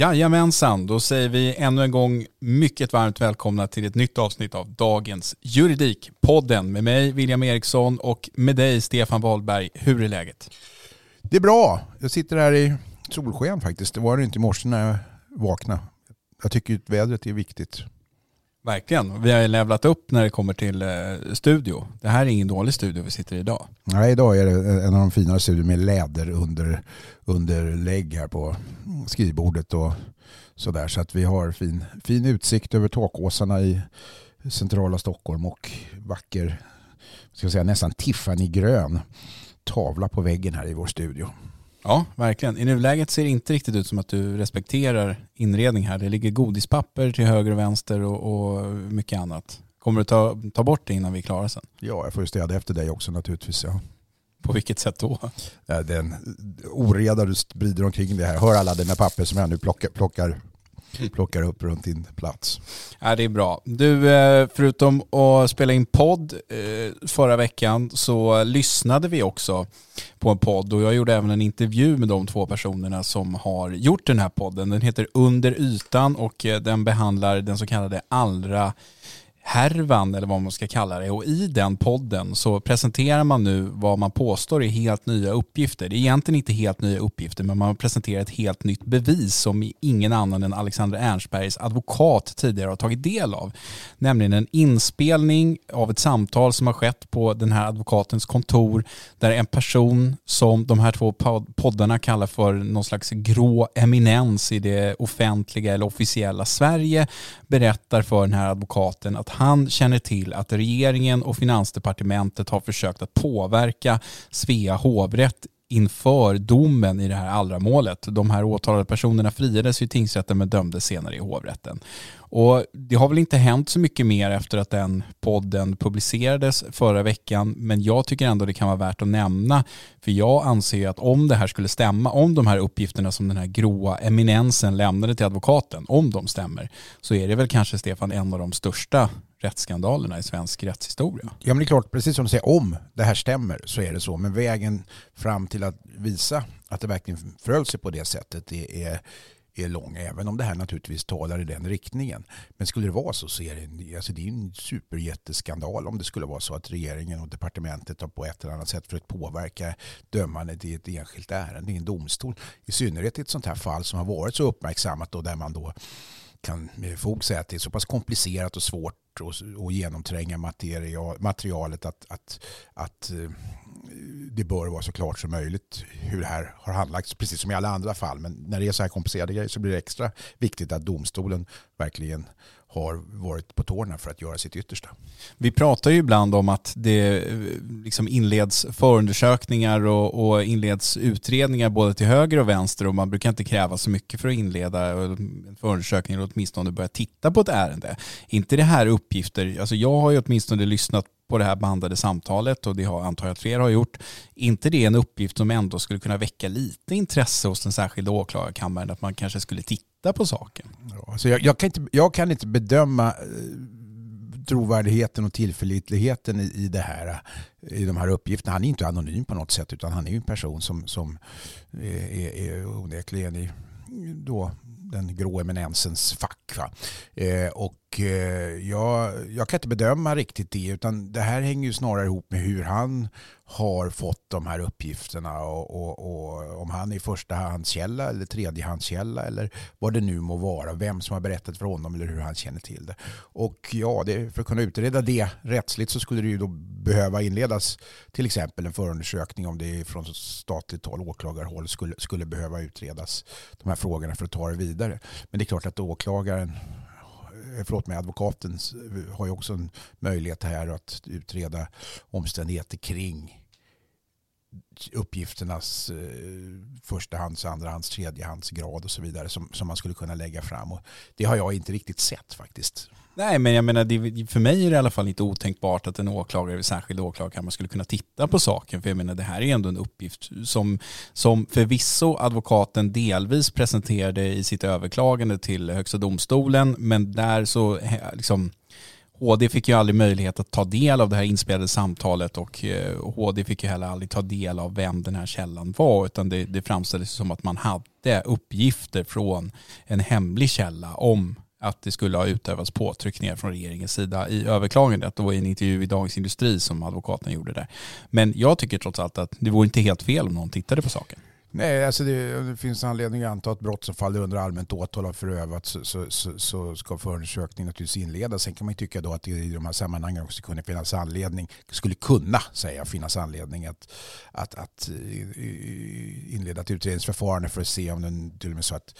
Jajamensan, då säger vi ännu en gång mycket varmt välkomna till ett nytt avsnitt av dagens Juridikpodden med mig William Eriksson och med dig Stefan Wahlberg. Hur är läget? Det är bra. Jag sitter här i solsken faktiskt. Det var det inte i morse när jag vaknade. Jag tycker att vädret är viktigt. Verkligen. Vi har ju levlat upp när det kommer till eh, studio. Det här är ingen dålig studio vi sitter i idag. Nej, idag är det eh, en av de finare studior med läder under, underlägg här på skrivbordet och sådär. Så att vi har fin, fin utsikt över takåsarna i centrala Stockholm och vacker, ska jag säga nästan Tiffany-grön tavla på väggen här i vår studio. Ja, verkligen. I nuläget ser det inte riktigt ut som att du respekterar inredning här. Det ligger godispapper till höger och vänster och, och mycket annat. Kommer du ta, ta bort det innan vi är klara sen? Ja, jag får ju städa efter dig också naturligtvis. Ja. På vilket sätt då? Den oreda du sprider omkring det här. Hör alla dina papper som jag nu plockar, plockar plockar upp runt din plats. Ja, det är bra. Du, eh, förutom att spela in podd eh, förra veckan så lyssnade vi också på en podd och jag gjorde även en intervju med de två personerna som har gjort den här podden. Den heter Under ytan och eh, den behandlar den så kallade allra härvan eller vad man ska kalla det. Och i den podden så presenterar man nu vad man påstår är helt nya uppgifter. Det är egentligen inte helt nya uppgifter men man presenterar ett helt nytt bevis som ingen annan än Alexander Ernstbergs advokat tidigare har tagit del av. Nämligen en inspelning av ett samtal som har skett på den här advokatens kontor där en person som de här två poddarna kallar för någon slags grå eminens i det offentliga eller officiella Sverige berättar för den här advokaten att han känner till att regeringen och finansdepartementet har försökt att påverka Svea hovrätt inför domen i det här allra målet. De här åtalade personerna friades i tingsrätten men dömdes senare i hovrätten. Och det har väl inte hänt så mycket mer efter att den podden publicerades förra veckan men jag tycker ändå det kan vara värt att nämna för jag anser att om det här skulle stämma, om de här uppgifterna som den här gråa eminensen lämnade till advokaten, om de stämmer så är det väl kanske Stefan en av de största rättsskandalerna i svensk rättshistoria. Ja men det är klart, precis som du säger, om det här stämmer så är det så. Men vägen fram till att visa att det verkligen förhöll sig på det sättet är, är lång, även om det här naturligtvis talar i den riktningen. Men skulle det vara så så är det, alltså det är en superjätteskandal om det skulle vara så att regeringen och departementet har på ett eller annat sätt försökt påverka dömandet i ett enskilt ärende i en domstol. I synnerhet i ett sånt här fall som har varit så uppmärksammat och där man då kan med fog säga att det är så pass komplicerat och svårt att genomtränga material, materialet att, att, att eh, det bör vara så klart som möjligt hur det här har handlagts, precis som i alla andra fall. Men när det är så här komplicerade grejer så blir det extra viktigt att domstolen verkligen har varit på tårna för att göra sitt yttersta. Vi pratar ju ibland om att det eh, liksom inleds förundersökningar och, och inleds utredningar både till höger och vänster och man brukar inte kräva så mycket för att inleda en förundersökning eller åtminstone börja titta på ett ärende. Inte det här uppgifter, alltså jag har ju åtminstone lyssnat på det här bandade samtalet och det har, antar jag att fler har gjort. inte det en uppgift som ändå skulle kunna väcka lite intresse hos den särskilda åklagarkammaren att man kanske skulle titta på saken? Ja, så jag, jag, kan inte, jag kan inte bedöma eh, trovärdigheten och tillförlitligheten i, i, det här, eh, i de här uppgifterna. Han är inte anonym på något sätt utan han är en person som, som eh, är, är onekligen i då den grå eminensens fack. Eh, och och eh, jag, jag kan inte bedöma riktigt det utan det här hänger ju snarare ihop med hur han har fått de här uppgifterna och, och, och, om han är förstahandskälla eller tredjehandskälla eller vad det nu må vara, vem som har berättat för honom eller hur han känner till det. Och ja, det, för att kunna utreda det rättsligt så skulle det ju då behöva inledas till exempel en förundersökning om det från statligt håll, åklagarhåll, skulle, skulle behöva utredas de här frågorna för att ta det vidare. Men det är klart att åklagaren Eh, förlåt mig, advokaten eh, har ju också en möjlighet här att utreda omständigheter kring uppgifternas eh, förstahands, andrahands, tredjehandsgrad och så vidare som, som man skulle kunna lägga fram. Och det har jag inte riktigt sett faktiskt. Nej, men jag menar, det, för mig är det i alla fall inte otänkbart att en åklagare vid särskild åklagarkammare skulle kunna titta på saken. För jag menar, det här är ändå en uppgift som, som förvisso advokaten delvis presenterade i sitt överklagande till Högsta domstolen, men där så eh, liksom HD fick ju aldrig möjlighet att ta del av det här inspelade samtalet och eh, HD fick ju heller aldrig ta del av vem den här källan var utan det, det framställdes som att man hade uppgifter från en hemlig källa om att det skulle ha utövats påtryckningar från regeringens sida i överklagandet. Det var en intervju i Dagens Industri som advokaten gjorde där. Men jag tycker trots allt att det vore inte helt fel om någon tittade på saken. Nej, alltså det, det, finns anledning att anta att brott som faller under allmänt åtal har förövats så, så, så, så ska förundersökningen naturligtvis inledas. Sen kan man tycka då att det i de här sammanhangen också kunde finnas anledning, skulle kunna säga finnas anledning att, att, att eh, inleda ett utredningsförfarande för att se om den till och med så att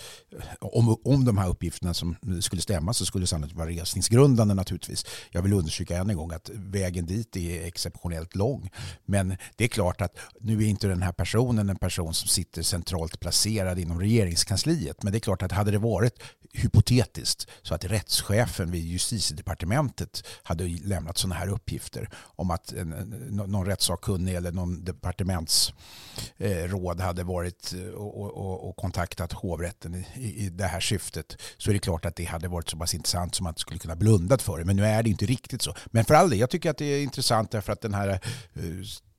om, om de här uppgifterna som skulle stämma så skulle det sannolikt vara resningsgrundande naturligtvis. Jag vill understryka än en gång att vägen dit är exceptionellt lång. Men det är klart att nu är inte den här personen en person som sitter centralt placerad inom regeringskansliet. Men det är klart att hade det varit hypotetiskt så att rättschefen vid justitiedepartementet hade lämnat sådana här uppgifter om att en, någon rättssakkunnig eller någon departementsråd hade varit eh, och, och, och kontaktat hovrätten i, i det här syftet så är det klart att det hade varit så pass intressant som man skulle kunna blundat för det. Men nu är det inte riktigt så. Men för all del, jag tycker att det är intressant därför att den här eh,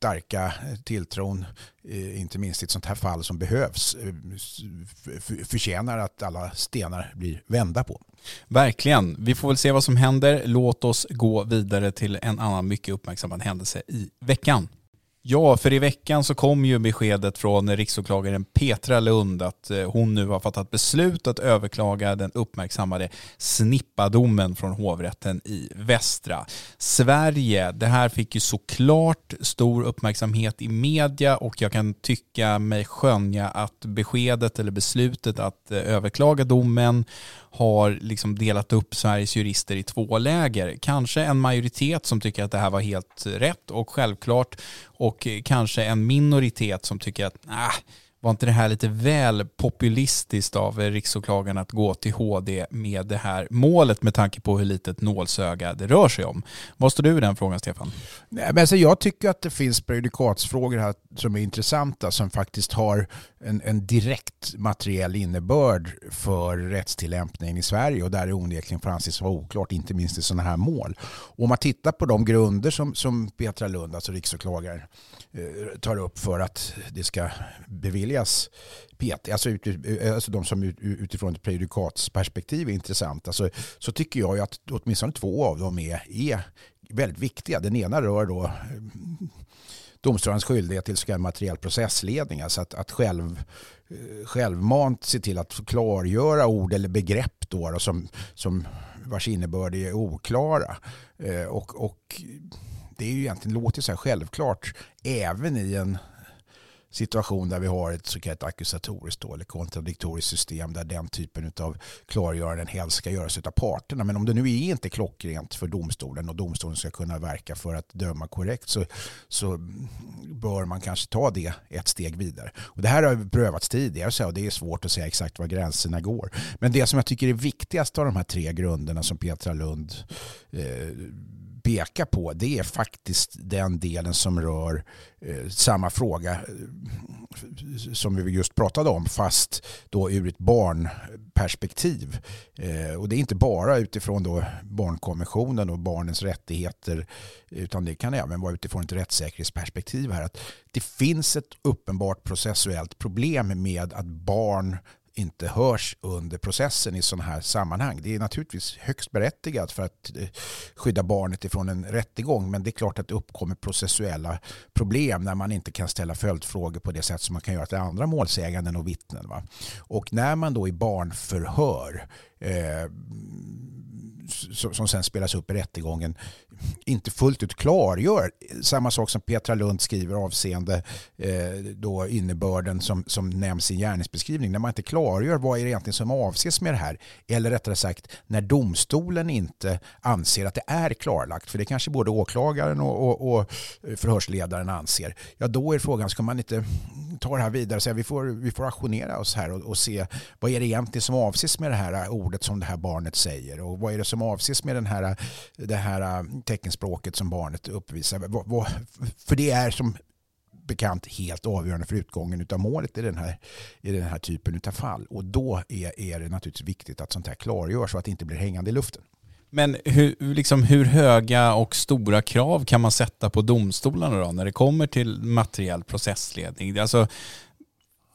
starka tilltron, eh, inte minst i ett sånt här fall som behövs, eh, förtjänar att alla stenar blir vända på. Verkligen. Vi får väl se vad som händer. Låt oss gå vidare till en annan mycket uppmärksammad händelse i veckan. Ja, för i veckan så kom ju beskedet från riksåklagaren Petra Lund att eh, hon nu har fattat beslut att överklaga den uppmärksammade snippadomen från hovrätten i Västra Sverige. Det här fick ju såklart stor uppmärksamhet i media och jag kan tycka mig skönja att beskedet eller beslutet att eh, överklaga domen har liksom delat upp Sveriges jurister i två läger. Kanske en majoritet som tycker att det här var helt rätt och självklart och kanske en minoritet som tycker att nah, var inte det här lite väl populistiskt av riksåklagaren att gå till HD med det här målet med tanke på hur litet nålsöga det rör sig om? Vad står du i den frågan Stefan? Nej, men alltså jag tycker att det finns prejudikatsfrågor här som är intressanta som faktiskt har en, en direkt materiell innebörd för rättstillämpningen i Sverige och där det onekligen får anses vara oklart, inte minst i sådana här mål. Och om man tittar på de grunder som, som Petra Lund, alltså riksåklagaren, eh, tar upp för att det ska beviljas PT, alltså, alltså de som utifrån ett prejudikatsperspektiv är intressanta, så, alltså, så tycker jag att åtminstone två av dem är, är väldigt viktiga. Den ena rör då domstolarnas domstolens skyldighet till så kallad materiell processledning. Alltså att, att själv, eh, självmant se till att klargöra ord eller begrepp då, då som, som vars innebörd är oklara. Eh, och, och det är ju egentligen låter så här självklart även i en situation där vi har ett så kallat accusatoriskt eller kontradiktoriskt system där den typen av klargöranden helst ska göras av parterna. Men om det nu är inte klockrent för domstolen och domstolen ska kunna verka för att döma korrekt så, så bör man kanske ta det ett steg vidare. Och det här har prövats tidigare så det är svårt att säga exakt var gränserna går. Men det som jag tycker är viktigast av de här tre grunderna som Petra Lund eh, peka på det är faktiskt den delen som rör eh, samma fråga eh, som vi just pratade om fast då ur ett barnperspektiv. Eh, och det är inte bara utifrån då barnkonventionen och barnens rättigheter utan det kan även vara utifrån ett rättssäkerhetsperspektiv här. Att det finns ett uppenbart processuellt problem med att barn inte hörs under processen i sådana här sammanhang. Det är naturligtvis högst berättigat för att eh, skydda barnet ifrån en rättegång men det är klart att det uppkommer processuella problem när man inte kan ställa följdfrågor på det sätt som man kan göra till andra målsäganden och vittnen. Va? Och när man då i barnförhör Eh, som sen spelas upp i rättegången inte fullt ut klargör samma sak som Petra Lund skriver avseende eh, då innebörden som, som nämns i gärningsbeskrivning. När man inte klargör vad är det egentligen som avses med det här. Eller rättare sagt när domstolen inte anser att det är klarlagt. För det kanske både åklagaren och, och, och förhörsledaren anser. Ja då är frågan, ska man inte ta det här vidare och säga vi får, vi får aktionera oss här och, och se vad är det egentligen som avses med det här ordet som det här barnet säger. Och vad är det som avses med den här, det här äh, teckenspråket som barnet uppvisar. För det är som bekant helt avgörande för utgången av målet i den här, i den här typen av fall. Och då är, är det naturligtvis viktigt att sånt här klargörs så att det inte blir hängande i luften. Men hur, liksom, hur höga och stora krav kan man sätta på domstolarna då när det kommer till materiell processledning? Alltså,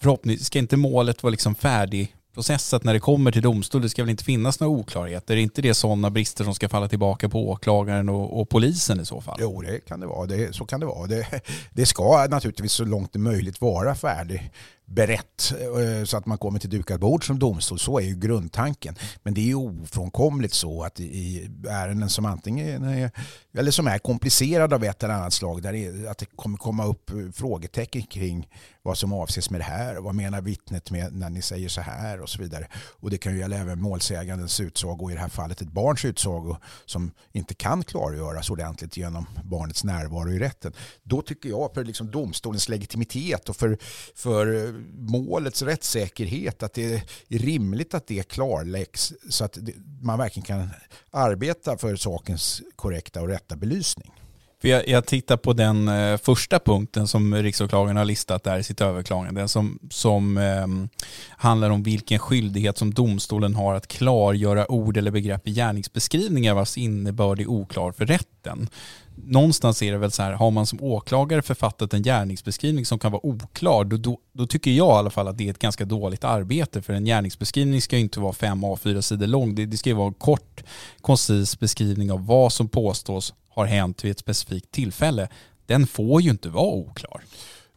förhoppningsvis ska inte målet vara liksom färdig processat när det kommer till domstol. Det ska väl inte finnas några oklarheter? Är inte det sådana brister som ska falla tillbaka på åklagaren och, och polisen i så fall? Jo, det kan det vara. Det, så kan det vara. Det, det ska naturligtvis så långt det är möjligt vara färdig berett eh, så att man kommer till dukat bord som domstol. Så är ju grundtanken. Men det är ju ofrånkomligt så att i ärenden som antingen är, eller som är komplicerade av ett eller annat slag där det, att det kommer komma upp frågetecken kring vad som avses med det här vad menar vittnet med när ni säger så här och så vidare. Och det kan ju gälla även målsägandens utsago, i det här fallet ett barns utsago som inte kan klargöras ordentligt genom barnets närvaro i rätten. Då tycker jag för liksom domstolens legitimitet och för, för målets rättssäkerhet att det är rimligt att det klarläggs så att man verkligen kan arbeta för sakens korrekta och rätta belysning. För jag, jag tittar på den eh, första punkten som riksåklagaren har listat där i sitt överklagande, som, som eh, handlar om vilken skyldighet som domstolen har att klargöra ord eller begrepp i gärningsbeskrivningar vars innebörd är oklar för rätten. Någonstans är det väl så här, har man som åklagare författat en gärningsbeskrivning som kan vara oklar, då, då, då tycker jag i alla fall att det är ett ganska dåligt arbete. För en gärningsbeskrivning ska ju inte vara fem A4 sidor lång. Det, det ska ju vara en kort, koncis beskrivning av vad som påstås har hänt vid ett specifikt tillfälle, den får ju inte vara oklar.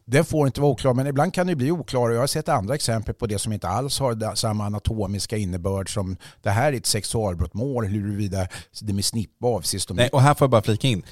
Den får inte vara oklar, men ibland kan det bli oklar. Jag har sett andra exempel på det som inte alls har samma anatomiska innebörd som det här är ett sexualbrottmål, huruvida det med snippa avses. De... Nej, och här får jag bara flika in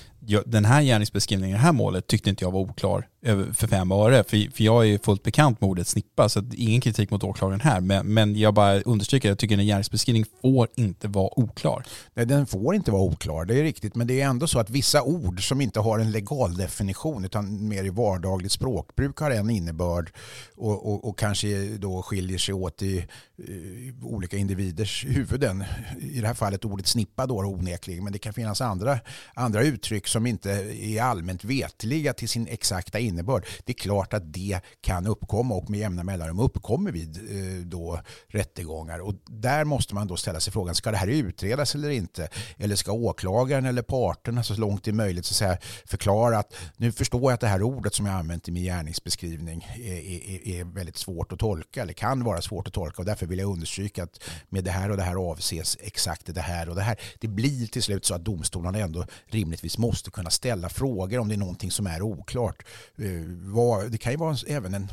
den här gärningsbeskrivningen i det här målet tyckte inte jag var oklar för fem öre. För, för jag är fullt bekant med ordet snippa, så ingen kritik mot åklagaren här. Men, men jag bara understryker, jag tycker en gärningsbeskrivning får inte vara oklar. Nej, den får inte vara oklar, det är riktigt. Men det är ändå så att vissa ord som inte har en legal definition utan mer i vardagligt språkbruk har en innebörd och, och, och kanske då skiljer sig åt i, i, olika individers huvuden. I det här fallet ordet snippa då onekligen, men det kan finnas andra, andra uttryck som inte är allmänt vetliga till sin exakta innebörd. Det är klart att det kan uppkomma och med jämna mellanrum uppkommer vid eh, då rättegångar. Och där måste man då ställa sig frågan, ska det här utredas eller inte? Eller ska åklagaren eller parterna så långt det är möjligt så att säga, förklara att nu förstår jag att det här ordet som jag använt i min gärningsbeskrivning är, är, är väldigt svårt att tolka eller kan vara svårt att tolka och därför vill jag understryka att med det här och det här avses exakt det här och det här. Det blir till slut så att domstolarna ändå rimligtvis måste kunna ställa frågor om det är någonting som är oklart. Eh, det kan ju vara även en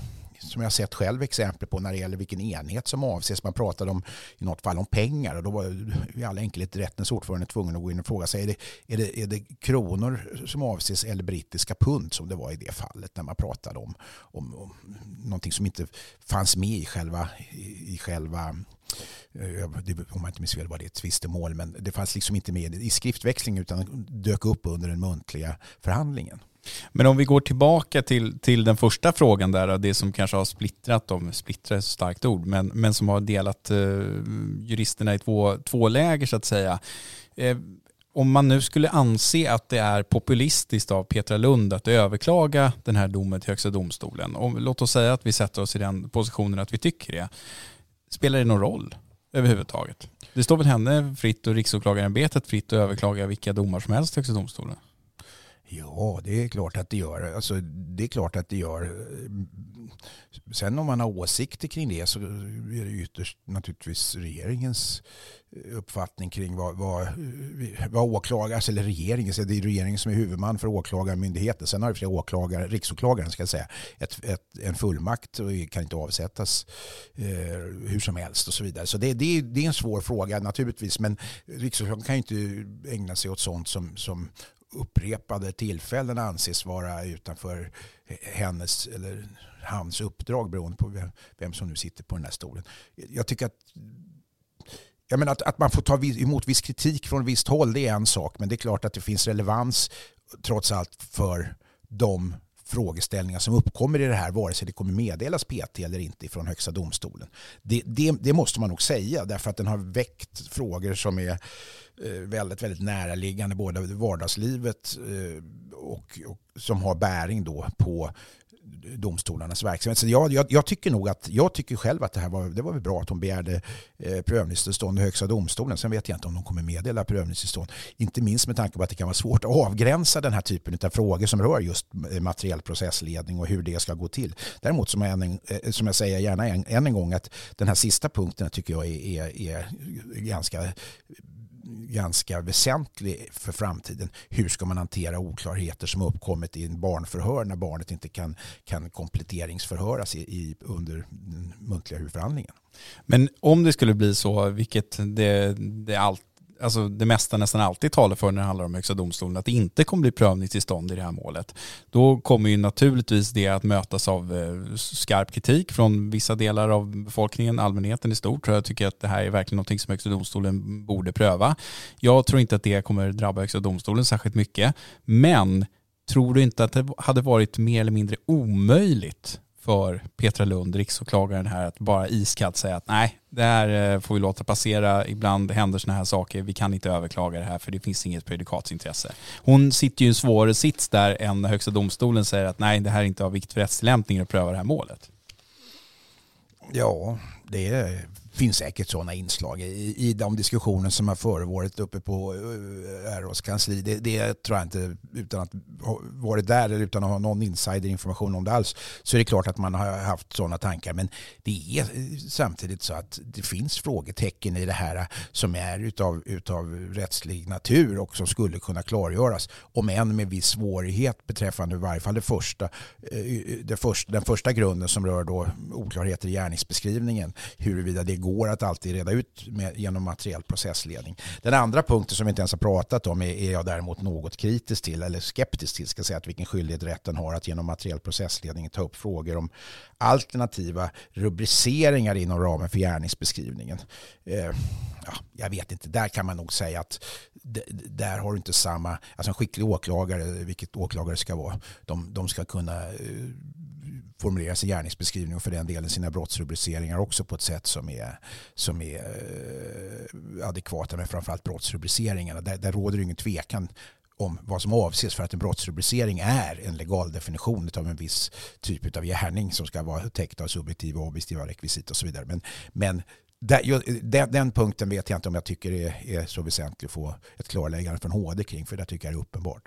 som jag sett själv exempel på när det gäller vilken enhet som avses. Man pratade om i något fall om pengar och då var i all enkelhet rättens ordförande tvungen att gå in och fråga sig är det, är det, är det kronor som avses eller brittiska pund som det var i det fallet när man pratade om, om, om någonting som inte fanns med i själva, i själva eh, om man inte minns fel var det ett tvistemål, men det fanns liksom inte med i skriftväxling utan dök upp under den muntliga förhandlingen. Men om vi går tillbaka till, till den första frågan där, det som kanske har splittrat dem, splittra är ett starkt ord, men, men som har delat eh, juristerna i två, två läger så att säga. Eh, om man nu skulle anse att det är populistiskt av Petra Lund att överklaga den här domen till Högsta domstolen, och låt oss säga att vi sätter oss i den positionen att vi tycker det, spelar det någon roll? överhuvudtaget. Det står väl henne fritt och riksåklagarämbetet fritt att överklaga vilka domar som helst till Högsta domstolen? Ja, det är klart att det gör. Alltså, det är klart att det gör. Sen om man har åsikter kring det så är det ytterst naturligtvis regeringens eh, uppfattning kring vad, vad, vad åklagare, eller regeringen, det är regeringen som är huvudman för åklagarmyndigheten. Sen har ju flera åklagare, riksåklagaren ska jag säga, ett, ett, en fullmakt och kan inte avsättas eh, hur som helst och så vidare. Så det, det, det är en svår fråga naturligtvis, men riksåklagaren kan ju inte ägna sig åt sånt som, som upprepade tillfällen anses vara utanför hennes eller hans uppdrag beroende på vem, vem som nu sitter på den här stolen. Jag tycker att jag menar att, att man får ta emot viss kritik från visst håll det är en sak men det är klart att det finns relevans trots allt för de frågeställningar som uppkommer i det här vare sig det kommer meddelas PT eller inte från Högsta domstolen. Det, det, det måste man nog säga därför att den har väckt frågor som är eh, väldigt, väldigt näraliggande både vardagslivet eh, och, och som har bäring då på domstolarnas verksamhet. Så jag, jag, jag, tycker nog att, jag tycker själv att det här var, det var bra att hon begärde eh, prövningstillstånd i Högsta domstolen. Sen vet jag inte om de kommer meddela prövningstillstånd. Inte minst med tanke på att det kan vara svårt att avgränsa den här typen av frågor som rör just eh, materiell processledning och hur det ska gå till. Däremot som jag, en, eh, som jag säger gärna än, än en gång att den här sista punkten tycker jag är, är, är ganska ganska väsentlig för framtiden. Hur ska man hantera oklarheter som uppkommit i en barnförhör när barnet inte kan, kan kompletteringsförhöras i, i, under den muntliga huvudförhandlingen? Men om det skulle bli så, vilket det, det alltid alltså det mesta nästan alltid talar för när det handlar om Högsta domstolen, att det inte kommer bli prövningstillstånd i det här målet. Då kommer ju naturligtvis det att mötas av eh, skarp kritik från vissa delar av befolkningen, allmänheten i stort. Jag tycker att det här är verkligen någonting som Högsta domstolen borde pröva. Jag tror inte att det kommer drabba Högsta domstolen särskilt mycket, men tror du inte att det hade varit mer eller mindre omöjligt för Petra Lund, riksåklagaren här, att bara iskallt säga att nej, det här eh, får vi låta passera. Ibland händer sådana här saker. Vi kan inte överklaga det här för det finns inget prejudikatsintresse. Hon sitter ju i en svårare sits där än Högsta domstolen säger att nej, det här är inte av vikt för rättstillämpningen att pröva det här målet. Ja, det är finns säkert sådana inslag i, i de diskussioner som har förevarit uppe på eh, RHs kansli. Det, det, tror jag inte, utan att ha varit där eller utan att ha någon insiderinformation om det alls, så är det klart att man har haft sådana tankar. Men det är samtidigt så att det finns frågetecken i det här som är utav, utav rättslig natur och som skulle kunna klargöras. Om än med viss svårighet beträffande i varje fall det första, eh, det första, den första grunden som rör då oklarheter i gärningsbeskrivningen. Huruvida det går att alltid reda ut med, genom materiell processledning. Den andra punkten som vi inte ens har pratat om är, är jag däremot något kritisk till eller skeptisk till, ska säga att vilken skyldighet rätten har att genom materiell processledning ta upp frågor om alternativa rubriceringar inom ramen för gärningsbeskrivningen. Eh, ja, jag vet inte, där kan man nog säga att där har du inte samma, alltså en skicklig åklagare, vilket åklagare ska vara, de, de ska kunna eh, formulera sin gärningsbeskrivning och för den delen sina brottsrubriceringar också på ett sätt som är, som är eh, adekvata med framförallt brottsrubriceringarna. Där, där råder det ingen tvekan om vad som avses för att en brottsrubricering är en legal definition av en viss typ av gärning som ska vara täckt av subjektiva och objektiva rekvisit och så vidare. Men, men den, den, punkten vet jag inte om jag tycker är, är så väsentlig att få ett klarläggande från HD kring för det tycker jag är uppenbart.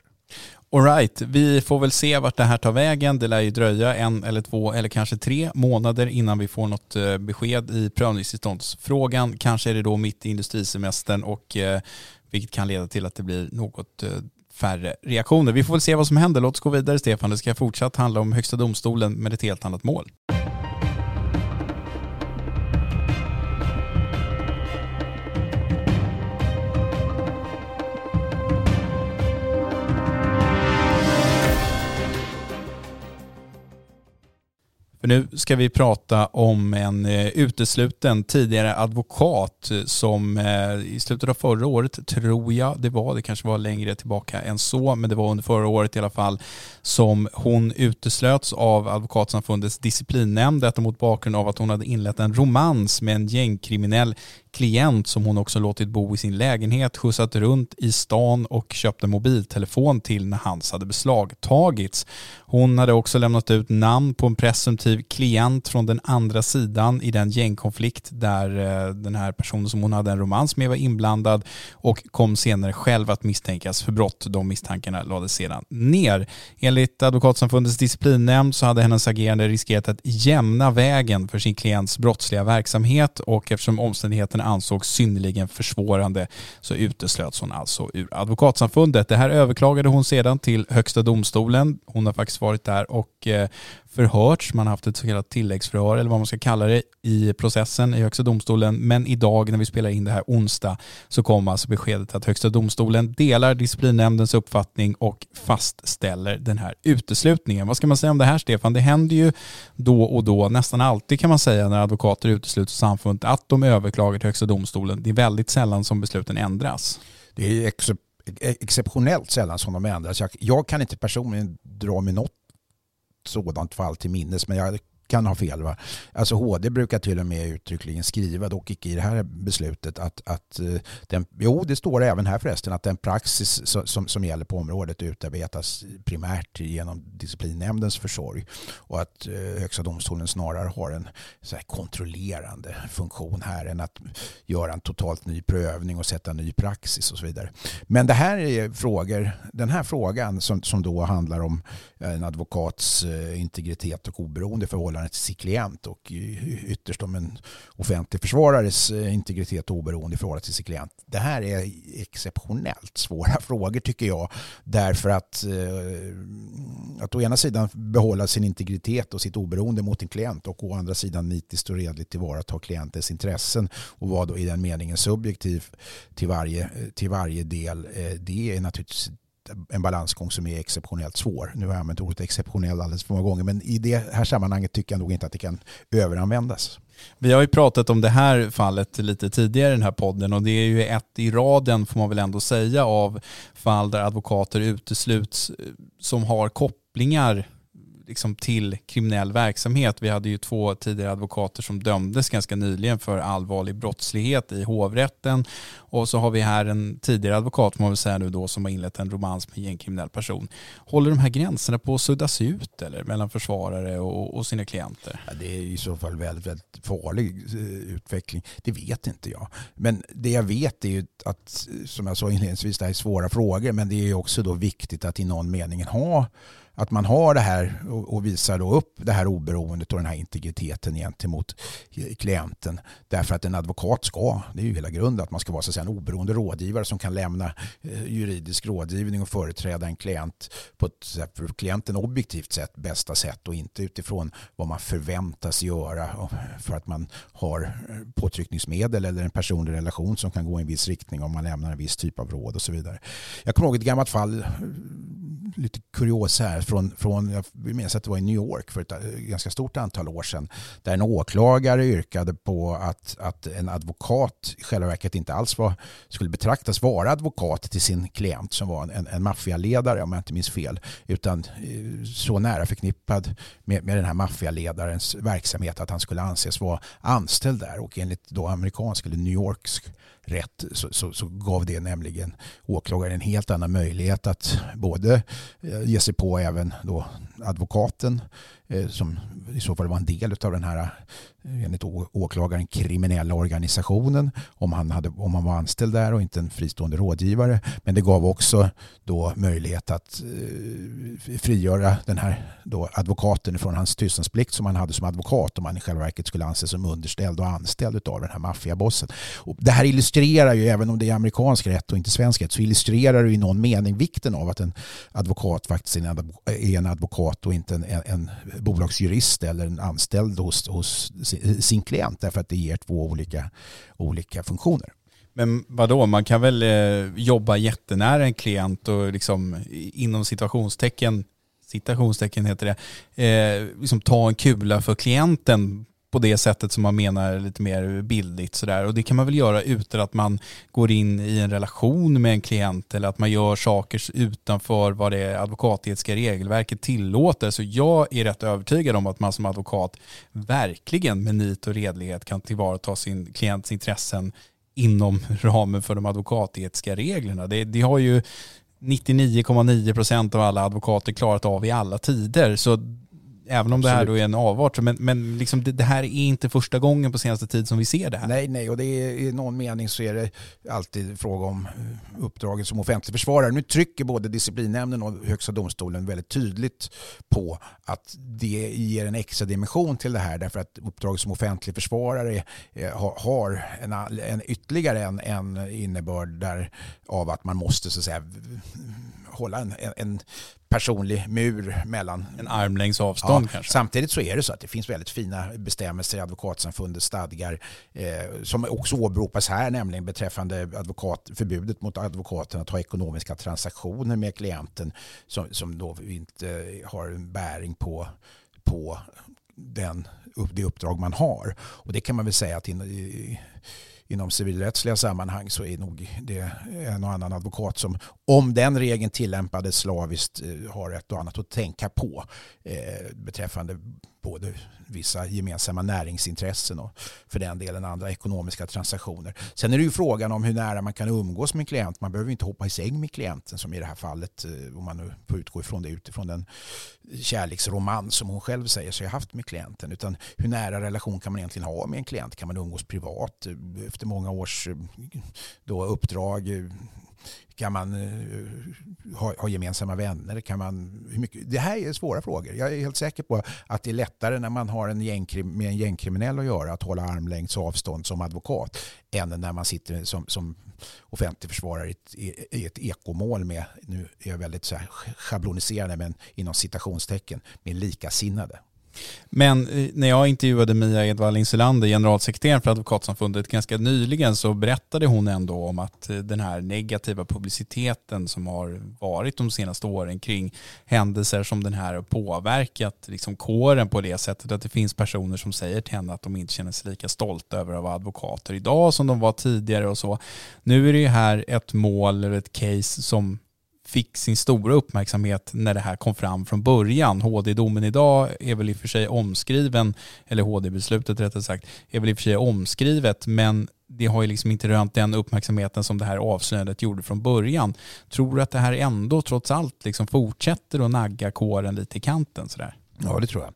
Alright, vi får väl se vart det här tar vägen. Det lär ju dröja en eller två eller kanske tre månader innan vi får något eh, besked i prövningstillståndsfrågan. Kanske är det då mitt i industrisemestern och eh, vilket kan leda till att det blir något eh, färre reaktioner. Vi får väl se vad som händer. Låt oss gå vidare Stefan. Det ska fortsatt handla om Högsta domstolen med ett helt annat mål. För nu ska vi prata om en eh, utesluten tidigare advokat som eh, i slutet av förra året, tror jag det var, det kanske var längre tillbaka än så, men det var under förra året i alla fall, som hon uteslöts av Advokatsamfundets disciplinnämnd, detta mot bakgrund av att hon hade inlett en romans med en gängkriminell klient som hon också låtit bo i sin lägenhet, skjutsat runt i stan och köpt en mobiltelefon till när hans hade beslagtagits. Hon hade också lämnat ut namn på en presumtiv klient från den andra sidan i den gängkonflikt där eh, den här personen som hon hade en romans med var inblandad och kom senare själv att misstänkas för brott. De misstankarna lades sedan ner. Enligt Advokatsamfundets disciplinnämnd så hade hennes agerande riskerat att jämna vägen för sin klients brottsliga verksamhet och eftersom omständigheterna ansågs synnerligen försvårande så uteslöts hon alltså ur Advokatsamfundet. Det här överklagade hon sedan till Högsta domstolen. Hon har faktiskt varit där och eh, förhörts. Man har haft ett så kallat tilläggsförhör eller vad man ska kalla det i processen i Högsta domstolen. Men idag när vi spelar in det här onsdag så kom alltså beskedet att Högsta domstolen delar disciplinnämndens uppfattning och fastställer den här uteslutningen. Vad ska man säga om det här Stefan? Det händer ju då och då, nästan alltid kan man säga när advokater utesluter samfundet att de överklagar till Högsta domstolen. Det är väldigt sällan som besluten ändras. Det är exceptionellt sällan som de ändras. Jag, jag kan inte personligen dra mig något sådant fall till minnes men jag kan ha fel. Va? Alltså HD brukar till och med uttryckligen skriva, dock icke i det här beslutet, att, att eh, den, jo det står även här förresten, att den praxis som, som gäller på området utarbetas primärt genom disciplinnämndens försorg och att eh, Högsta domstolen snarare har en så här, kontrollerande funktion här än att göra en totalt ny prövning och sätta ny praxis och så vidare. Men det här är frågor, den här frågan som, som då handlar om en advokats eh, integritet och oberoende förhållande förhållande till sin klient och ytterst om en offentlig försvarares eh, integritet och oberoende i förhållande till sin klient. Det här är exceptionellt svåra frågor tycker jag därför att eh, att å ena sidan behålla sin integritet och sitt oberoende mot en klient och å andra sidan nitiskt och redligt tillvarata klientens intressen och vara då i den meningen subjektiv till varje, till varje del. Eh, det är naturligtvis en balansgång som är exceptionellt svår. Nu har jag använt ordet exceptionell alldeles för många gånger men i det här sammanhanget tycker jag nog inte att det kan överanvändas. Vi har ju pratat om det här fallet lite tidigare i den här podden och det är ju ett i raden får man väl ändå säga av fall där advokater utesluts eh, som har kopplingar liksom till kriminell verksamhet. Vi hade ju två tidigare advokater som dömdes ganska nyligen för allvarlig brottslighet i hovrätten. Och så har vi här en tidigare advokat, man väl säga nu då, som har inlett en romans med en kriminell person. Håller de här gränserna på att suddas ut eller mellan försvarare och, och sina klienter? Ja, det är i så fall väldigt, väldigt farlig eh, utveckling. Det vet inte jag. Men det jag vet är ju att, som jag sa inledningsvis, det här är svåra frågor, men det är också då viktigt att i någon mening ha att man har det här och visar då upp det här oberoendet och den här integriteten gentemot klienten. Därför att en advokat ska, det är ju hela grunden, att man ska vara så att säga, en oberoende rådgivare som kan lämna eh, juridisk rådgivning och företräda en klient på ett för klienten objektivt sätt bästa sätt och inte utifrån vad man förväntas göra för att man har eh, påtryckningsmedel eller en personlig relation som kan gå i en viss riktning om man lämnar en viss typ av råd och så vidare. Jag kommer ihåg ett gammalt fall eh, lite kurios här från, från jag minns att det var i New York för ett eh, ganska stort antal år sedan där en åklagare yrkade på att, att en advokat i själva verket inte alls var, skulle betraktas vara advokat till sin klient som var en, en maffialedare om jag inte minns fel utan eh, så nära förknippad med, med den här maffialedarens verksamhet att han skulle anses vara anställd där. Och enligt då amerikansk eller New Yorks rätt så, så, så, gav det nämligen åklagaren en helt annan möjlighet att både Eh, ge sig på även då advokaten. Eh, som i så fall var en del av den här eh, enligt åklagaren kriminella organisationen om han, hade, om han var anställd där och inte en fristående rådgivare. Men det gav också då möjlighet att eh, frigöra den här då advokaten från hans tystnadsplikt som han hade som advokat om han i själva verket skulle anses som underställd och anställd av den här maffiabossen. Det här illustrerar ju, även om det är amerikansk rätt och inte svensk rätt, så illustrerar det i någon mening vikten av att en advokat faktiskt är en advokat och inte en, en, en bolagsjurist eller en anställd hos, hos sin klient därför att det ger två olika, olika funktioner. Men vadå, man kan väl eh, jobba jättenära en klient och liksom inom situationstecken citationstecken heter det, eh, liksom ta en kula för klienten på det sättet som man menar lite mer bildligt sådär. Och det kan man väl göra utan att man går in i en relation med en klient eller att man gör saker utanför vad det advokatetiska regelverket tillåter. Så jag är rätt övertygad om att man som advokat verkligen med nit och redlighet kan tillvarata sin klients intressen inom ramen för de advokatetiska reglerna. Det, det har ju 99,9 procent av alla advokater klarat av i alla tider. Så även om Absolut. det här då är en avart, men, men liksom det, det, här är inte första gången på senaste tid som vi ser det här. Nej, nej, och det är, i någon mening så är det alltid fråga om eh, uppdraget som offentlig försvarare. Nu trycker både disciplinnämnden och Högsta domstolen väldigt tydligt på att det ger en extra dimension till det här därför att uppdraget som offentlig försvarare eh, har en, en ytterligare en, en innebörd där av att man måste så att säga hålla en, en personlig mur mellan... En armlängds avstånd ja, kanske? Samtidigt så är det så att det finns väldigt fina bestämmelser i advokatsamfundets stadgar eh, som också åberopas här, nämligen beträffande advokat, förbudet mot advokaten att ha ekonomiska transaktioner med klienten som, som då inte har en bäring på, på den, det uppdrag man har. Och det kan man väl säga att in, inom civilrättsliga sammanhang så är nog det en och annan advokat som om den regeln tillämpades slaviskt eh, har ett och annat att tänka på eh, beträffande både vissa gemensamma näringsintressen och för den delen andra ekonomiska transaktioner. Sen är det ju frågan om hur nära man kan umgås med en klient. Man behöver inte hoppa i säng med klienten som i det här fallet eh, om man nu får utgå ifrån det utifrån den kärleksroman som hon själv säger sig ha haft med klienten. Utan hur nära relation kan man egentligen ha med en klient? Kan man umgås privat eh, efter många års eh, då, uppdrag? Kan man eh, eh, ha, ha, gemensamma vänner? Kan man, hur mycket? Det här är svåra frågor. Jag är helt säker på att det är lättare när man har en gängkrim, med en gängkriminell att göra att hålla armlängds avstånd som advokat än när man sitter som, som offentlig försvarare i ett, i ett ekomål med, nu är jag väldigt så här schabloniserande men inom citationstecken, med likasinnade. Men eh, när jag intervjuade Mia Edvall Insulander, generalsekreteraren för Advokatsamfundet, ganska nyligen så berättade hon ändå om att eh, den här negativa publiciteten som har varit de senaste åren kring händelser som den här har påverkat liksom kåren på det sättet att det finns personer som säger till henne att de inte känner sig lika stolta över att vara advokater idag som de var tidigare och så. Nu är det ju här ett mål eller ett case som fick sin stora uppmärksamhet när det här kom fram från början. HD-domen idag är väl i och för sig omskriven, eller HD-beslutet rättare sagt, är väl i och för sig omskrivet, men det har ju liksom inte rönt den uppmärksamheten som det här avslöjandet gjorde från början. Tror du att det här ändå trots allt liksom fortsätter att nagga kåren lite i kanten sådär? Ja, det tror jag.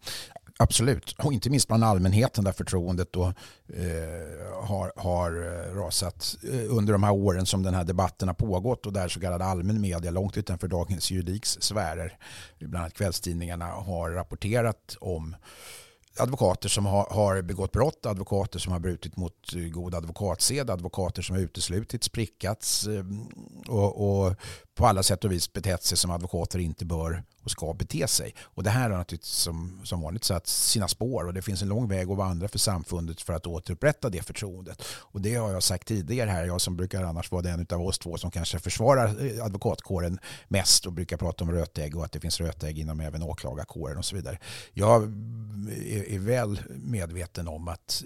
Absolut, och inte minst bland allmänheten där förtroendet då, eh, har, har eh, rasat eh, under de här åren som den här debatten har pågått och där så kallad allmän media långt utanför dagens juridiks sfärer, bland annat kvällstidningarna, har rapporterat om advokater som har, har begått brott, advokater som har brutit mot eh, god advokatsed, advokater som har uteslutits, prickats och, och på alla sätt och vis betett sig som advokater inte bör och ska bete sig. Och det här har naturligtvis som, som vanligt satt sina spår och det finns en lång väg att vandra för samfundet för att återupprätta det förtroendet. Och det har jag sagt tidigare här, jag som brukar annars vara den av oss två som kanske försvarar eh, advokatkåren mest och brukar prata om rötägg och att det finns rötägg inom även åklagarkåren och så vidare. Jag eh, är, är väl medveten om att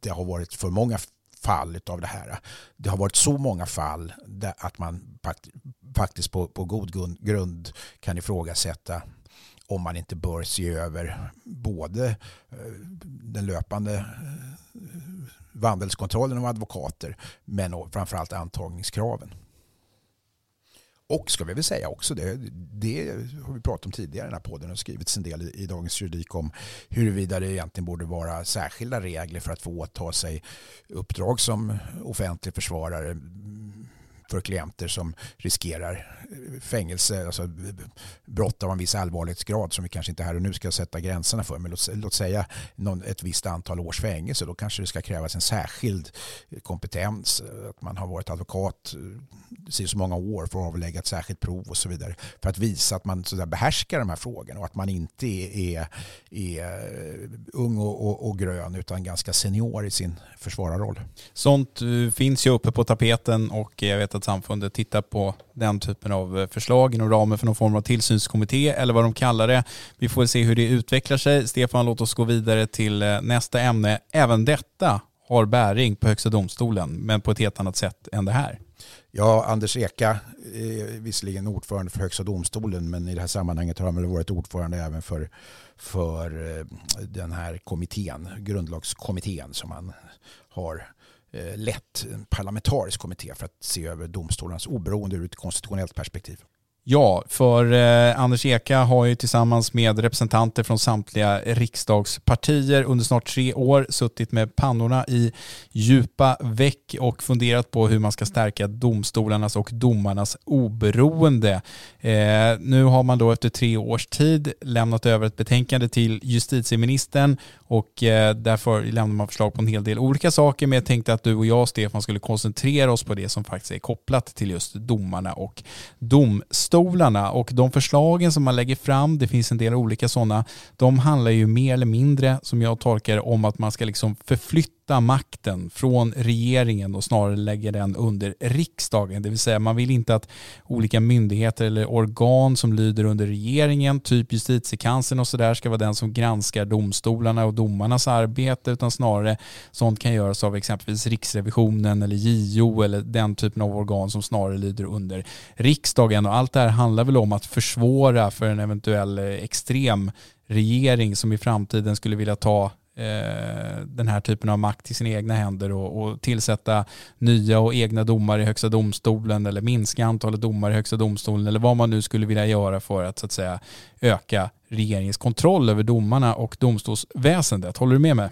det har varit för många fall av det här. Det har varit så många fall där att man faktiskt på, på god grund kan ifrågasätta om man inte bör se över både eh, den löpande eh, vandelskontrollen av advokater men framförallt antagningskraven. Och ska vi väl säga också, det, det har vi pratat om tidigare i den här podden och skrivits en del i, i Dagens Juridik om huruvida det egentligen borde vara särskilda regler för att få åta sig uppdrag som offentlig försvarare för klienter som riskerar eh, fängelse, alltså eh, brott av en viss allvarlighetsgrad som vi kanske inte här och nu ska sätta gränserna för. Men låt, låt säga någon, ett visst antal års fängelse. Då kanske det ska krävas en särskild eh, kompetens. Att man har varit advokat i så många år för att avlägga ett särskilt prov och så vidare. För att visa att man så behärskar de här frågorna och att man inte är, är, är ung och, och, och, grön utan ganska senior i sin försvararroll. Sånt finns ju uppe på tapeten och jag vet Samfundet tittar på den typen av eh, förslag inom ramen för någon form av tillsynskommitté eller vad de kallar det. Vi får se hur det utvecklar sig. Stefan, låt oss gå vidare till eh, nästa ämne. Även detta har bäring på Högsta domstolen, men på ett helt annat sätt än det här. Ja, Anders Eka är visserligen ordförande för Högsta domstolen men i det här sammanhanget har han väl varit ordförande även för, för eh, den här kommittén, grundlagskommittén som han har Eh, lett, en parlamentarisk kommitté för att se över domstolarnas oberoende ur ett konstitutionellt perspektiv. Ja, för eh, Anders Eka har ju tillsammans med representanter från samtliga riksdagspartier under snart tre år suttit med pannorna i djupa väck och funderat på hur man ska stärka domstolarnas och domarnas oberoende. Eh, nu har man då efter tre års tid lämnat över ett betänkande till justitieministern och eh, därför lämnar man förslag på en hel del olika saker men jag tänkte att du och jag Stefan skulle koncentrera oss på det som faktiskt är kopplat till just domarna och domstolarna och de förslagen som man lägger fram, det finns en del olika sådana, de handlar ju mer eller mindre som jag tolkar om att man ska liksom förflytta flytta makten från regeringen och snarare lägga den under riksdagen. Det vill säga man vill inte att olika myndigheter eller organ som lyder under regeringen, typ justitiekanslern och sådär, ska vara den som granskar domstolarna och domarnas arbete, utan snarare sånt kan göras av exempelvis Riksrevisionen eller JO eller den typen av organ som snarare lyder under riksdagen. Och allt det här handlar väl om att försvåra för en eventuell eh, extrem regering som i framtiden skulle vilja ta Eh, den här typen av makt i sina egna händer och, och, tillsätta nya och egna domare i Högsta domstolen eller minska antalet domare i Högsta domstolen eller vad man nu skulle vilja göra för att så att säga öka regeringens kontroll över domarna och domstolsväsendet. Håller du med mig?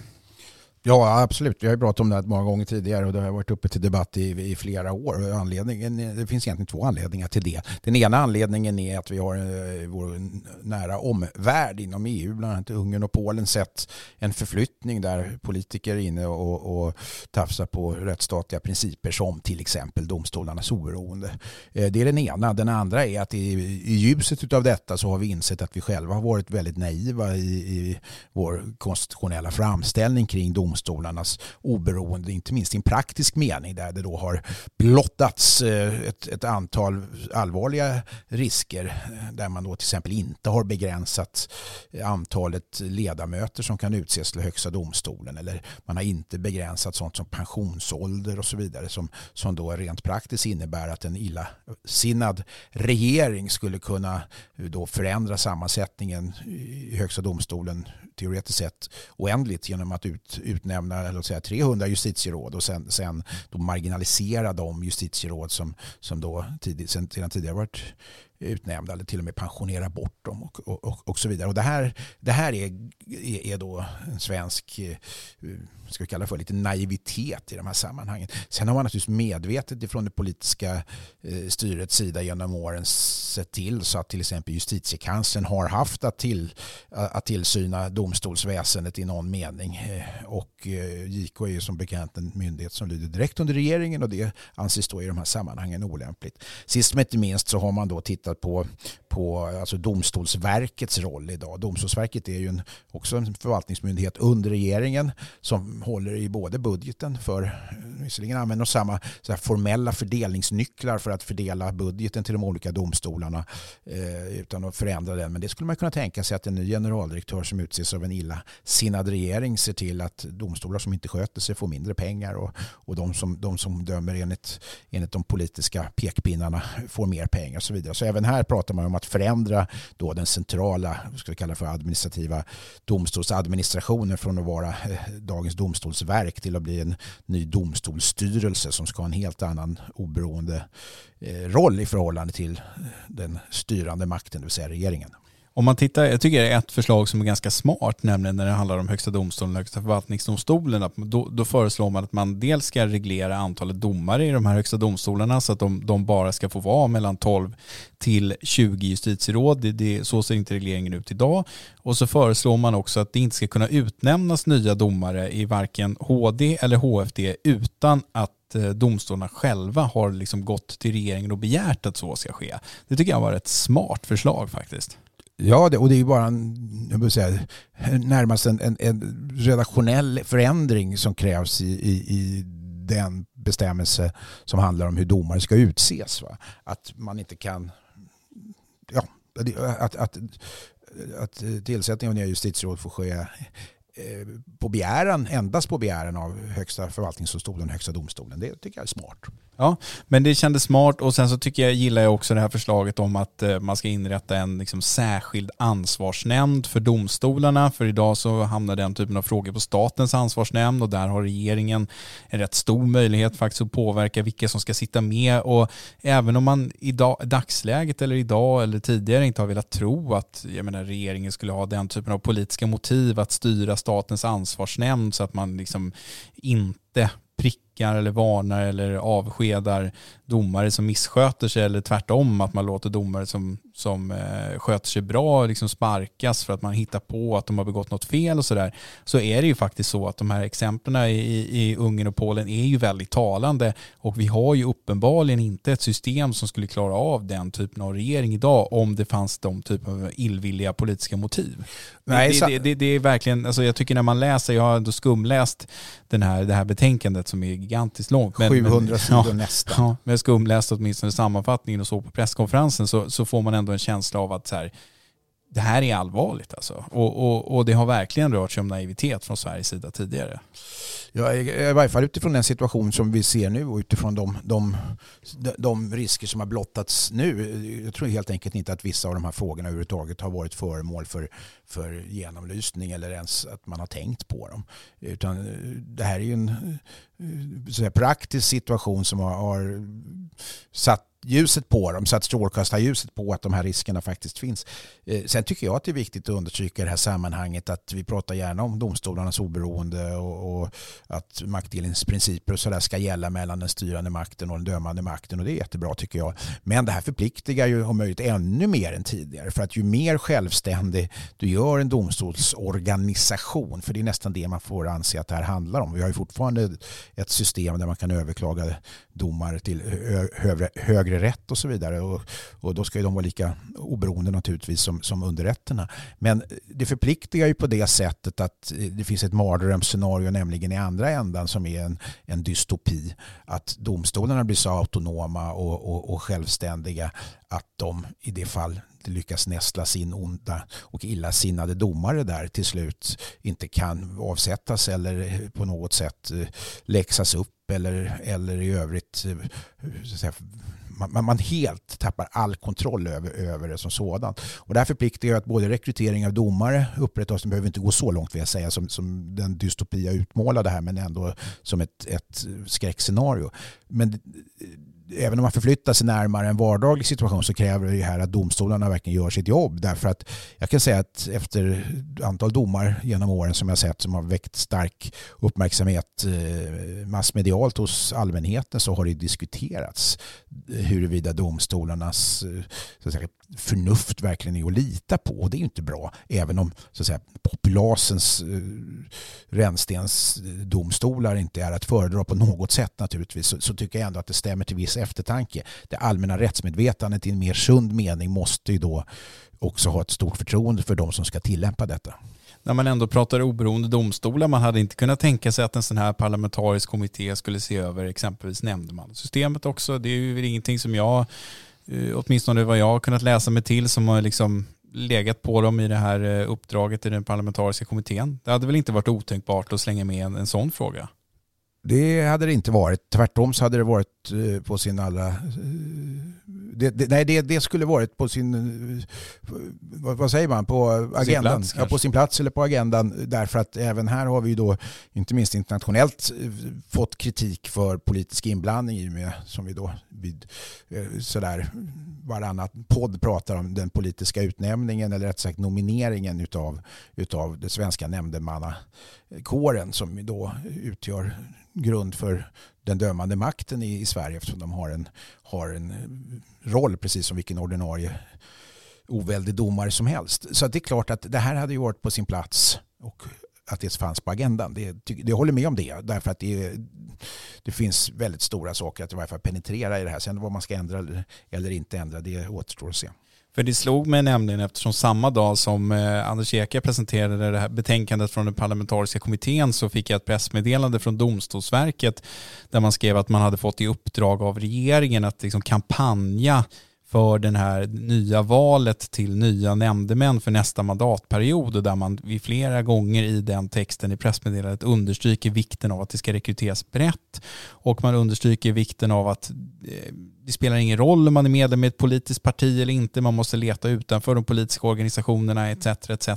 Ja, absolut. Vi har ju pratat om det här många gånger tidigare och det har varit uppe till debatt i, i flera år. Anledningen, eh, det finns egentligen två anledningar till det. Den ena anledningen är att vi har i vår nära omvärld inom EU, bland annat Ungern och Polen, sett en förflyttning där politiker är inne och, och tafsar på rättsstatliga principer som till exempel domstolarnas oberoende. Eh, det är den ena. Den andra är att i, i ljuset av detta så har vi insett att vi själva har varit väldigt naiva i, i vår konstitutionella framställning kring domstolarna domstolarnas oberoende, inte minst i en praktisk mening där det då har blottats eh, ett, ett antal allvarliga risker eh, där man då till exempel inte har begränsat eh, antalet ledamöter som kan utses till högsta domstolen eller man har inte begränsat sånt som pensionsålder och så vidare som, som då rent praktiskt innebär att en illasinnad regering skulle kunna då förändra sammansättningen i högsta domstolen teoretiskt sett oändligt genom att ut, utnämna låt säga, 300 justitieråd och sen, sen då marginalisera de justitieråd som, som då tidigt, sen, sedan tidigare varit utnämnda eller till och med pensionera bort dem och, och, och så vidare. Och det här, det här är, är, då en svensk eh, ska vi kalla för lite naivitet i de här sammanhangen. Sen har man naturligtvis medvetet ifrån det politiska eh, styrets sida genom åren sett till så att till exempel justitiekanslern har haft att, till, att tillsyna domstolsväsendet i någon mening. Eh, och JK är ju som bekant en myndighet som lyder direkt under regeringen och det anses då i de här sammanhangen olämpligt. Sist men inte minst så har man då tittat tittat på, på alltså Domstolsverkets roll idag. Domstolsverket är ju en, också en förvaltningsmyndighet under regeringen som håller i både budgeten för, visserligen använder samma så formella fördelningsnycklar för att fördela budgeten till de olika domstolarna eh, utan att förändra den. Men det skulle man kunna tänka sig att en ny generaldirektör som utses av en illasinnad regering ser till att domstolar som inte sköter sig får mindre pengar och, och de, som, de som dömer enligt, enligt de politiska pekpinnarna får mer pengar och så vidare. Så även här pratar man om att förändra då den centrala, ska vi kalla för administrativa domstolsadministrationen från att vara eh, dagens domstolsverk till att bli en ny domstolsstyrelse som ska ha en helt annan oberoende eh, roll i förhållande till eh, den styrande makten, det vill säga regeringen. Om man tittar, jag tycker det är ett förslag som är ganska smart, nämligen när det handlar om Högsta domstolen och Högsta förvaltningsdomstolen. Att då, då föreslår man att man dels ska reglera antalet domare i de här högsta domstolarna så att de, de bara ska få vara mellan 12 till 20 justitieråd. Det, det, så ser inte regleringen ut idag. Och så föreslår man också att det inte ska kunna utnämnas nya domare i varken HD eller HFD utan att eh, domstolarna själva har liksom gått till regeringen och begärt att så ska ske. Det tycker jag var ett smart förslag faktiskt. Ja, det, och det är ju bara en, jag säga, närmast en, en, en redaktionell förändring som krävs i, i, i den bestämmelse som handlar om hur domare ska utses. Va? Att man inte kan... Ja, att, att, att tillsättning av nya justitieråd får ske Eh, på begäran, endast på begäran av Högsta förvaltningsdomstolen, Högsta domstolen. Det tycker jag är smart. Ja, men det kändes smart och sen så tycker jag, gillar jag också det här förslaget om att eh, man ska inrätta en liksom särskild ansvarsnämnd för domstolarna. För idag så hamnar den typen av frågor på statens ansvarsnämnd och där har regeringen en rätt stor möjlighet faktiskt att påverka vilka som ska sitta med och även om man i dagsläget eller idag eller tidigare inte har velat tro att jag menar, regeringen skulle ha den typen av politiska motiv att styra statens ansvarsnämnd så att man liksom inte prickar eller varnar eller avskedar domare som missköter sig eller tvärtom att man låter domare som, som eh, sköter sig bra liksom sparkas för att man hittar på att de har begått något fel och sådär så är det ju faktiskt så att de här exemplen i, i Ungern och Polen är ju väldigt talande och vi har ju uppenbarligen inte ett system som skulle klara av den typen av regering idag om det fanns de typen av illvilliga politiska motiv. Nej, det, det, det, det, är verkligen, alltså jag tycker när man läser, jag har ändå skumläst den här, det här betänkandet som är gigantiskt långt. Men, 700 men, sidor ja, nästan. Ja, men jag skumläste åtminstone sammanfattningen och så på presskonferensen så, så får man ändå en känsla av att så här, det här är allvarligt alltså. Och, och, och det har verkligen rört sig om naivitet från Sveriges sida tidigare. Ja, I varje fall utifrån den situation som vi ser nu och utifrån de, de, de risker som har blottats nu. Jag tror helt enkelt inte att vissa av de här frågorna överhuvudtaget har varit föremål för, för genomlysning eller ens att man har tänkt på dem. Utan eh, det här är ju en eh, så praktisk situation som har, har satt ljuset på dem, satt strålkastarljuset på att de här riskerna faktiskt finns. Eh, sen tycker jag att det är viktigt att understryka i det här sammanhanget att vi pratar gärna om domstolarnas oberoende och, och att maktdelningsprinciper och sådär ska gälla mellan den styrande makten och den dömande makten och det är jättebra tycker jag. Men det här förpliktigar ju om möjligt ännu mer än tidigare för att ju mer självständig du gör en domstolsorganisation, för det är nästan det man får anse att det här handlar om. Vi har ju fortfarande ett system där man kan överklaga domar till högre, högre rätt och så vidare. Och, och då ska ju de vara lika oberoende naturligtvis som, som underrätterna. Men det förpliktigar ju på det sättet att det finns ett mardrömsscenario nämligen i andra andra ändan som är en, en dystopi. Att domstolarna blir så autonoma och, och, och självständiga att de i det fall det lyckas nästla sin onda och illasinnade domare där till slut inte kan avsättas eller på något sätt eh, läxas upp eller, eller i övrigt eh, säga, man, man, helt tappar all kontroll över, över det som sådant. Och därför ju att både rekrytering av domare upprätthålls, det behöver inte gå så långt vill jag säga som, som den dystopia utmålade här men ändå som ett, ett skräckscenario. Men även om man förflyttar sig närmare en vardaglig situation så kräver det ju här att domstolarna verkligen gör sitt jobb. Därför att jag kan säga att efter antal domar genom åren som jag sett som har väckt stark uppmärksamhet eh, massmedialt hos allmänheten så har det diskuterats huruvida domstolarnas eh, så att säga, förnuft verkligen är att lita på. Och det är ju inte bra. Även om så att säga, populasens eh, rännstensdomstolar inte är att föredra på något sätt naturligtvis så, så tycker jag ändå att det stämmer till viss eftertanke. Det allmänna rättsmedvetandet i en mer sund mening måste ju då också ha ett stort förtroende för de som ska tillämpa detta. När man ändå pratar oberoende domstolar, man hade inte kunnat tänka sig att en sån här parlamentarisk kommitté skulle se över exempelvis nämndemannasystemet också. Det är ju ingenting som jag, eh, åtminstone vad jag har kunnat läsa mig till, som har liksom legat på dem i det här eh, uppdraget i den parlamentariska kommittén. Det hade väl inte varit otänkbart att slänga med en, en sån fråga? Det hade det inte varit. Tvärtom så hade det varit eh, på sin allra... Eh, Eh, det, det, nej, det, det skulle varit på sin... Eh, vad, vad säger man? På agendan. Plats, ja, på sin plats eller på agendan. Därför att även här har vi då, inte minst internationellt, fått kritik för politisk inblandning i och med, som vi då vid sådär varannat podd pratar om den politiska utnämningen eller rätt sagt nomineringen utav, utav det svenska nämndemannakåren som då utgör grund för den dömande makten i, i Sverige eftersom de har en, har en roll precis som vilken ordinarie oväldig domare som helst. Så det är klart att det här hade ju varit på sin plats och att det fanns på agendan. Det, det håller med om det därför att det, det finns väldigt stora saker att i varje fall penetrera i det här. Sen vad man ska ändra eller, eller inte ändra det återstår att se. För det slog mig nämligen eftersom samma dag som eh, Anders Eke presenterade det här betänkandet från den parlamentariska kommittén så fick jag ett pressmeddelande från Domstolsverket där man skrev att man hade fått i uppdrag av regeringen att liksom kampanja för det här nya valet till nya nämndemän för nästa mandatperiod och där man vid flera gånger i den texten i pressmeddelandet understryker vikten av att det ska rekryteras brett och man understryker vikten av att eh, det spelar ingen roll om man är medlem i ett politiskt parti eller inte, man måste leta utanför de politiska organisationerna etc. etc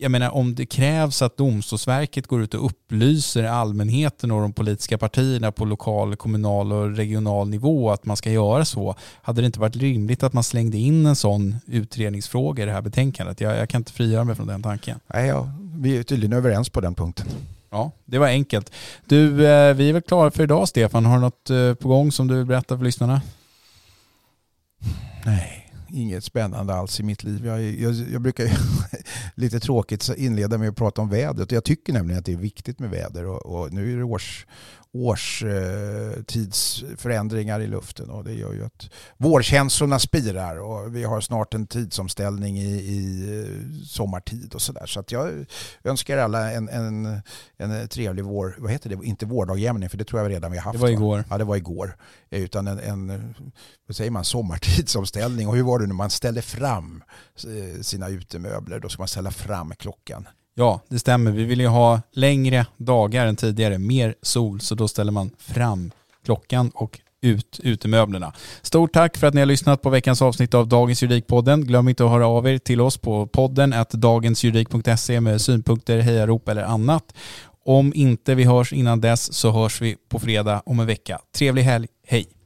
jag menar om det krävs att Domstolsverket går ut och upplyser allmänheten och de politiska partierna på lokal, kommunal och regional nivå att man ska göra så, hade det inte varit rimligt att man slängde in en sån utredningsfråga i det här betänkandet? Jag, jag kan inte frigöra mig från den tanken. Nej, ja, vi är tydligen överens på den punkten. Ja, det var enkelt. Du, eh, vi är väl klara för idag Stefan. Har du något eh, på gång som du vill berätta för lyssnarna? Nej inget spännande alls i mitt liv. Jag, jag, jag brukar lite tråkigt inleda med att prata om vädret. Jag tycker nämligen att det är viktigt med väder och, och nu är det års, årstidsförändringar i luften och det gör ju att vårkänslorna spirar och vi har snart en tidsomställning i, i eh, sommartid och sådär. Så att jag önskar alla en, en, en trevlig vår, vad heter det, inte vårdagjämning för det tror jag redan vi har haft. Det var igår. Ja, det var igår. Utan en, en vad säger man, sommartidsomställning och hur var det nu man ställer fram eh, sina utemöbler, då ska man ställa fram klockan. Ja, det stämmer. Vi vill ju ha längre dagar än tidigare, mer sol, så då ställer man fram klockan och ut utemöblerna. Stort tack för att ni har lyssnat på veckans avsnitt av Dagens Juridikpodden. Glöm inte att höra av er till oss på podden att dagensjuridik.se med synpunkter, hejarop eller annat. Om inte vi hörs innan dess så hörs vi på fredag om en vecka. Trevlig helg. Hej!